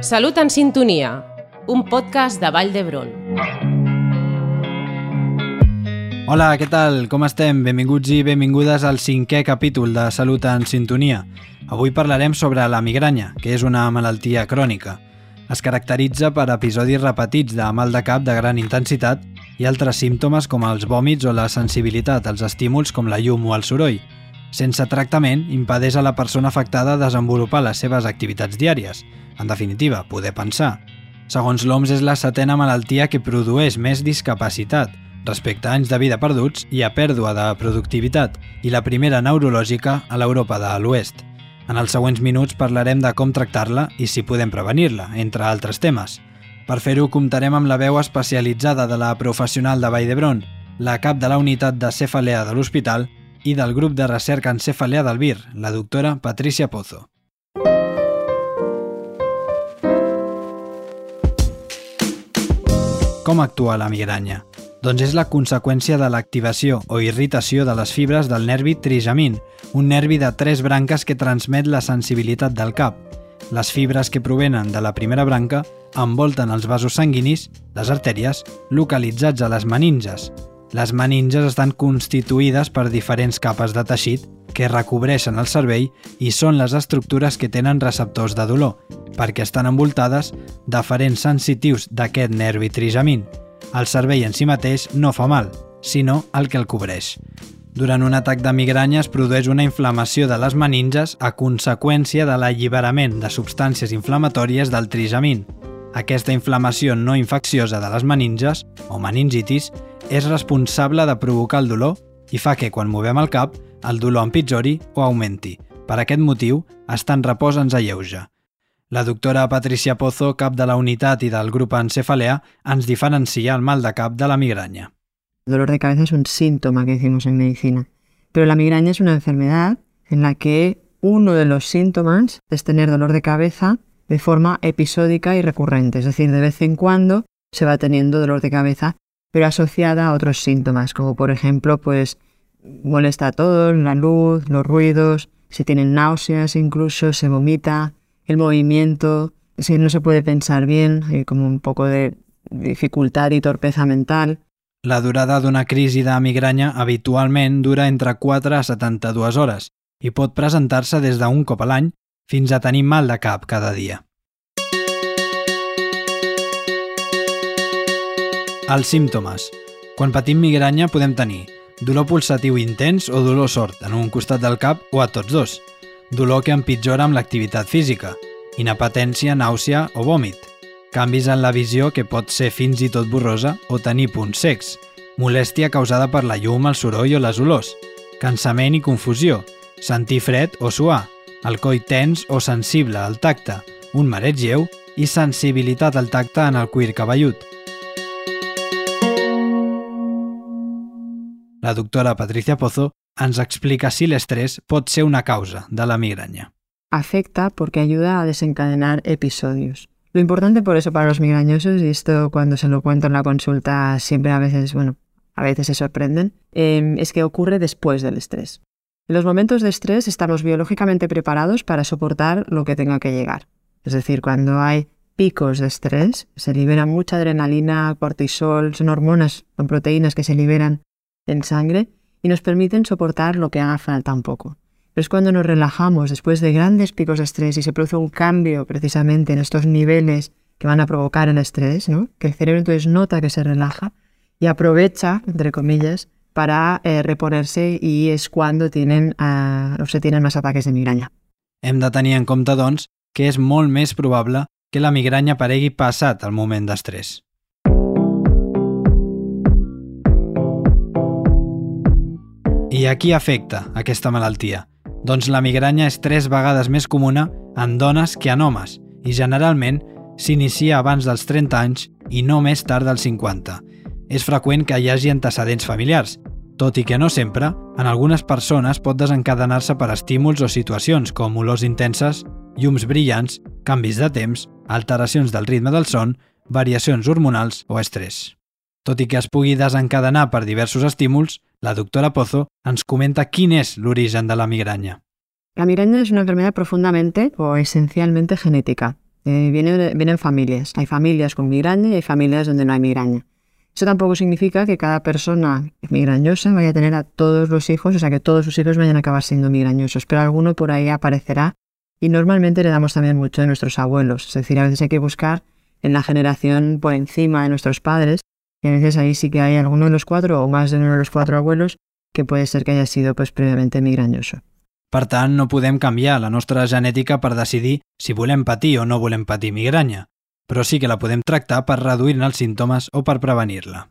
Salut en sintonia, un podcast de Vall d'Hebron. Hola, què tal? Com estem? Benvinguts i benvingudes al cinquè capítol de Salut en Sintonia. Avui parlarem sobre la migranya, que és una malaltia crònica. Es caracteritza per episodis repetits de mal de cap de gran intensitat i altres símptomes com els vòmits o la sensibilitat als estímuls com la llum o el soroll. Sense tractament, impedeix a la persona afectada desenvolupar les seves activitats diàries, en definitiva, poder pensar. Segons l'OMS, és la setena malaltia que produeix més discapacitat, respecte a anys de vida perduts i a pèrdua de productivitat, i la primera neurològica a l'Europa de l'Oest. En els següents minuts parlarem de com tractar-la i si podem prevenir-la, entre altres temes. Per fer-ho, comptarem amb la veu especialitzada de la professional de Vall d'Hebron, la cap de la unitat de cefalea de l'hospital i del grup de recerca en cefalea del VIR, la doctora Patricia Pozo. Com actua la migranya? Doncs és la conseqüència de l'activació o irritació de les fibres del nervi trigemin, un nervi de tres branques que transmet la sensibilitat del cap. Les fibres que provenen de la primera branca envolten els vasos sanguinis, les artèries, localitzats a les meninges, les meninges estan constituïdes per diferents capes de teixit que recobreixen el cervell i són les estructures que tenen receptors de dolor, perquè estan envoltades d'aferents sensitius d'aquest nervi trigemin. El cervell en si mateix no fa mal, sinó el que el cobreix. Durant un atac de migranya es produeix una inflamació de les meninges a conseqüència de l'alliberament de substàncies inflamatòries del trigemin. Aquesta inflamació no infecciosa de les meninges, o meningitis, és responsable de provocar el dolor i fa que, quan movem el cap, el dolor empitjori o augmenti. Per aquest motiu, estar en repòs ens alleuja. La doctora Patricia Pozo, cap de la unitat i del grup encefalea, ens diferencia el mal de cap de la migranya. El dolor de cabeza es un síntoma que decimos en medicina, pero la migraña es una enfermedad en la que uno de los síntomas es tener dolor de cabeza de forma episódica y recurrente, es decir, de vez en cuando se va teniendo dolor de cabeza pero asociada a otros síntomas, como por ejemplo, pues molesta a todos, la luz, los ruidos, se tienen náuseas incluso, se vomita, el movimiento, si no se puede pensar bien, hay como un poco de dificultad i torpeza mental. La durada d'una crisi de migranya habitualment dura entre 4 a 72 hores i pot presentar-se des d'un cop a l'any fins a tenir mal de cap cada dia. Els símptomes. Quan patim migranya podem tenir dolor pulsatiu intens o dolor sord en un costat del cap o a tots dos, dolor que empitjora amb l'activitat física, inapetència, nàusea o vòmit, canvis en la visió que pot ser fins i tot borrosa o tenir punts secs, molèstia causada per la llum, el soroll o les olors, cansament i confusió, sentir fred o suar, el coll tens o sensible al tacte, un mareig lleu i sensibilitat al tacte en el cuir cabellut. La doctora Patricia Pozo ens explica si l'estrès pot ser una causa de la migraña. Afecta porque ayuda a desencadenar episodios. Lo importante por eso para los migrañosos, y esto cuando se lo cuento en la consulta siempre a veces, bueno, a veces se sorprenden, eh, es que ocurre después del estrés. En los momentos de estrés estamos biológicamente preparados para soportar lo que tenga que llegar. Es decir, cuando hay picos de estrés, se libera mucha adrenalina, cortisol, son hormonas, son proteínas que se liberan en sangre y nos permiten soportar lo que haga falta un poco. Pero es cuando nos relajamos después de grandes picos de estrés y se produce un cambio precisamente en estos niveles que van a provocar el estrés, ¿no? que el cerebro entonces nota que se relaja y aprovecha, entre comillas, para eh, reponerse y es cuando tienen, eh, o se tienen más ataques de migraña. Hem de tenir en doncs, que és molt més probable que la migranya aparegui passat el moment d'estrès. I a qui afecta aquesta malaltia? Doncs la migranya és tres vegades més comuna en dones que en homes i generalment s'inicia abans dels 30 anys i no més tard dels 50. És freqüent que hi hagi antecedents familiars, tot i que no sempre, en algunes persones pot desencadenar-se per estímuls o situacions com olors intenses, llums brillants, canvis de temps, alteracions del ritme del son, variacions hormonals o estrès. Tot i que es pugui desencadenar per diversos estímuls, la doctora Pozo ens comenta quin és l'origen de la migraña. La migraña es una enfermedad profundamente o esencialmente genética. Eh, vienen, vienen familias. Hay familias con migraña y hay familias donde no hay migraña. Eso tampoco significa que cada persona migrañosa vaya a tener a todos los hijos, o sea, que todos sus hijos vayan a acabar siendo migrañosos, pero alguno por ahí aparecerá y normalmente le damos también mucho de nuestros abuelos. Es decir, a veces hay que buscar en la generación por encima de nuestros padres y a veces ahí sí que hay alguno de los cuatro o más de uno de los cuatro abuelos que puede ser que haya sido pues, previamente migrañoso. Per tant, no podem canviar la nostra genètica per decidir si volem patir o no volem patir migranya, però sí que la podem tractar per reduir-ne els símptomes o per prevenir-la.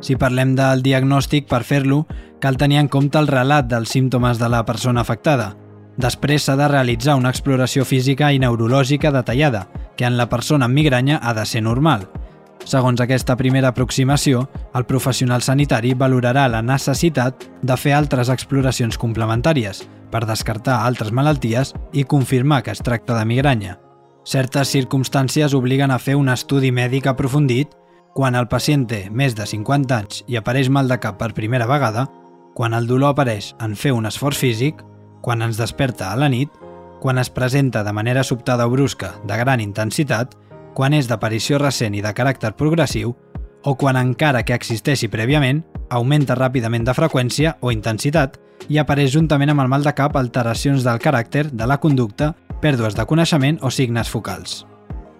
Si parlem del diagnòstic, per fer-lo, cal tenir en compte el relat dels símptomes de la persona afectada. Després s'ha de realitzar una exploració física i neurològica detallada, que en la persona amb migranya ha de ser normal – Segons aquesta primera aproximació, el professional sanitari valorarà la necessitat de fer altres exploracions complementàries per descartar altres malalties i confirmar que es tracta de migranya. Certes circumstàncies obliguen a fer un estudi mèdic aprofundit quan el pacient té més de 50 anys i apareix mal de cap per primera vegada, quan el dolor apareix en fer un esforç físic, quan ens desperta a la nit, quan es presenta de manera sobtada o brusca de gran intensitat quan és d'aparició recent i de caràcter progressiu, o quan encara que existeixi prèviament, augmenta ràpidament de freqüència o intensitat i apareix juntament amb el mal de cap alteracions del caràcter, de la conducta, pèrdues de coneixement o signes focals.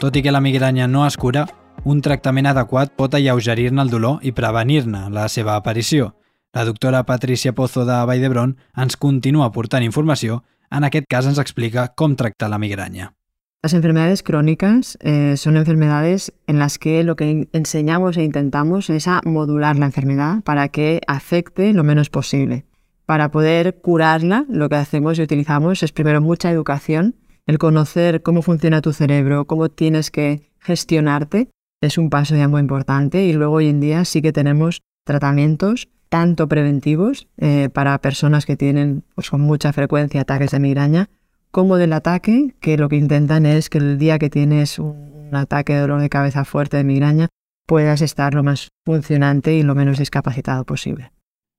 Tot i que la migranya no es cura, un tractament adequat pot alleugerir-ne el dolor i prevenir-ne la seva aparició. La doctora Patricia Pozo de Vall d'Hebron ens continua aportant informació, en aquest cas ens explica com tractar la migranya. Las enfermedades crónicas eh, son enfermedades en las que lo que enseñamos e intentamos es a modular la enfermedad para que afecte lo menos posible. Para poder curarla, lo que hacemos y utilizamos es primero mucha educación, el conocer cómo funciona tu cerebro, cómo tienes que gestionarte, es un paso ya muy importante y luego hoy en día sí que tenemos tratamientos tanto preventivos eh, para personas que tienen pues, con mucha frecuencia ataques de migraña, como del ataque, que lo que intentan es que el día que tienes un ataque de dolor de cabeza fuerte de migraña puedas estar lo més funcionante i lo menos discapacitat possible.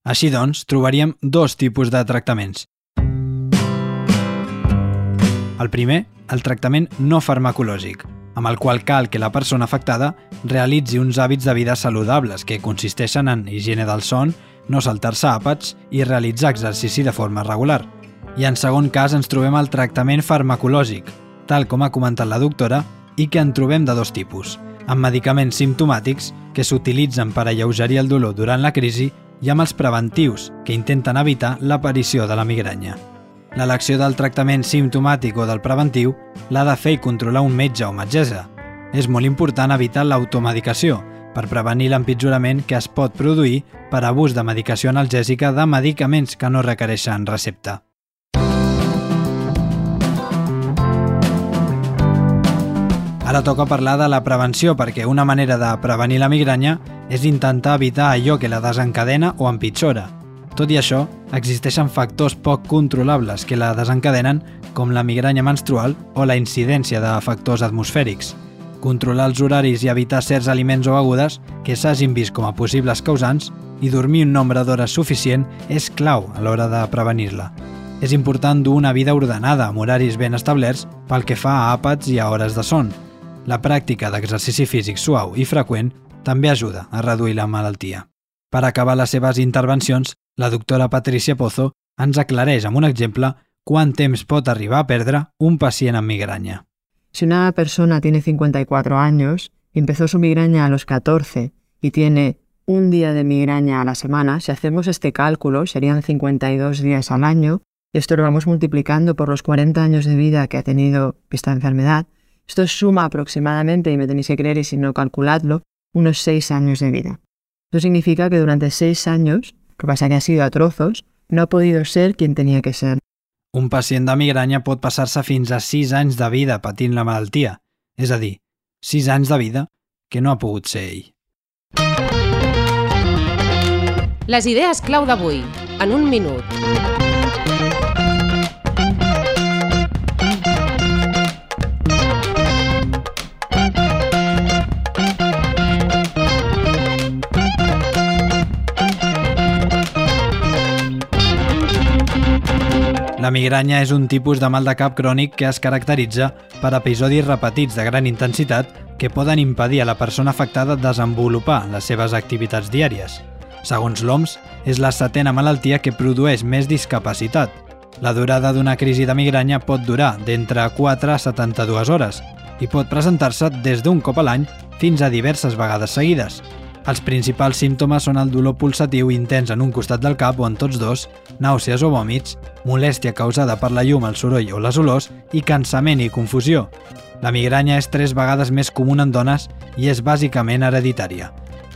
Així doncs, trobaríem dos tipus de tractaments. El primer, el tractament no farmacològic, amb el qual cal que la persona afectada realitzi uns hàbits de vida saludables que consisteixen en higiene del son, no saltar-se àpats i realitzar exercici de forma regular – i en segon cas ens trobem el tractament farmacològic, tal com ha comentat la doctora, i que en trobem de dos tipus, amb medicaments simptomàtics que s'utilitzen per alleugerir el dolor durant la crisi i amb els preventius, que intenten evitar l'aparició de la migranya. L'elecció del tractament simptomàtic o del preventiu l'ha de fer i controlar un metge o metgessa. És molt important evitar l'automedicació per prevenir l'empitjorament que es pot produir per abús de medicació analgèsica de medicaments que no requereixen recepta. Ara toca parlar de la prevenció, perquè una manera de prevenir la migranya és intentar evitar allò que la desencadena o empitjora. Tot i això, existeixen factors poc controlables que la desencadenen, com la migranya menstrual o la incidència de factors atmosfèrics. Controlar els horaris i evitar certs aliments o begudes que s'hagin vist com a possibles causants i dormir un nombre d'hores suficient és clau a l'hora de prevenir-la. És important dur una vida ordenada amb horaris ben establerts pel que fa a àpats i a hores de son, la pràctica d'exercici físic suau i freqüent també ajuda a reduir la malaltia. Per acabar les seves intervencions, la doctora Patricia Pozo ens aclareix amb un exemple quant temps pot arribar a perdre un pacient amb migraña. Si una persona tiene 54 años empezó su migraña a los 14 y tiene un día de migraña a la semana, si hacemos este cálculo, serían 52 días al año, y esto lo vamos multiplicando por los 40 años de vida que ha tenido esta enfermedad, Esto suma aproximadamente, y me tenéis que creer y si no calculadlo, unos seis años de vida. Esto significa que durante seis años, que pasa que ha sido a trozos, no ha podido ser quien tenía que ser. Un pacient de migranya pot passar-se fins a 6 anys de vida patint la malaltia, és a dir, 6 anys de vida que no ha pogut ser ell. Les idees clau d'avui, en un minut. La migranya és un tipus de mal de cap crònic que es caracteritza per episodis repetits de gran intensitat que poden impedir a la persona afectada desenvolupar les seves activitats diàries. Segons l'OMS, és la setena malaltia que produeix més discapacitat. La durada d'una crisi de migranya pot durar d'entre 4 a 72 hores i pot presentar-se des d'un cop a l'any fins a diverses vegades seguides. Els principals símptomes són el dolor pulsatiu intens en un costat del cap o en tots dos, nàusees o vòmits, molèstia causada per la llum, el soroll o les olors i cansament i confusió. La migranya és tres vegades més comuna en dones i és bàsicament hereditària.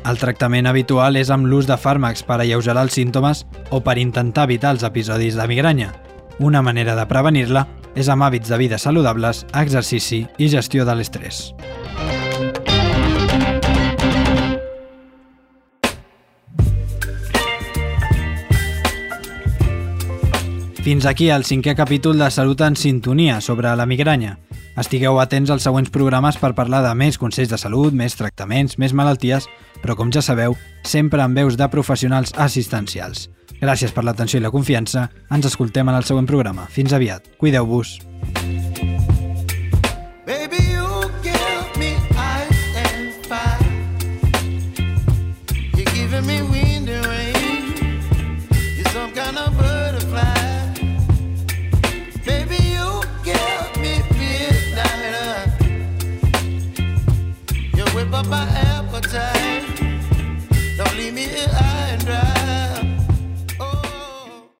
El tractament habitual és amb l'ús de fàrmacs per alleugerar els símptomes o per intentar evitar els episodis de migranya. Una manera de prevenir-la és amb hàbits de vida saludables, exercici i gestió de l'estrès. Fins aquí el cinquè capítol de Salut en Sintonia sobre la migranya. Estigueu atents als següents programes per parlar de més consells de salut, més tractaments, més malalties, però com ja sabeu, sempre amb veus de professionals assistencials. Gràcies per l'atenció i la confiança. Ens escoltem en el següent programa. Fins aviat. Cuideu-vos.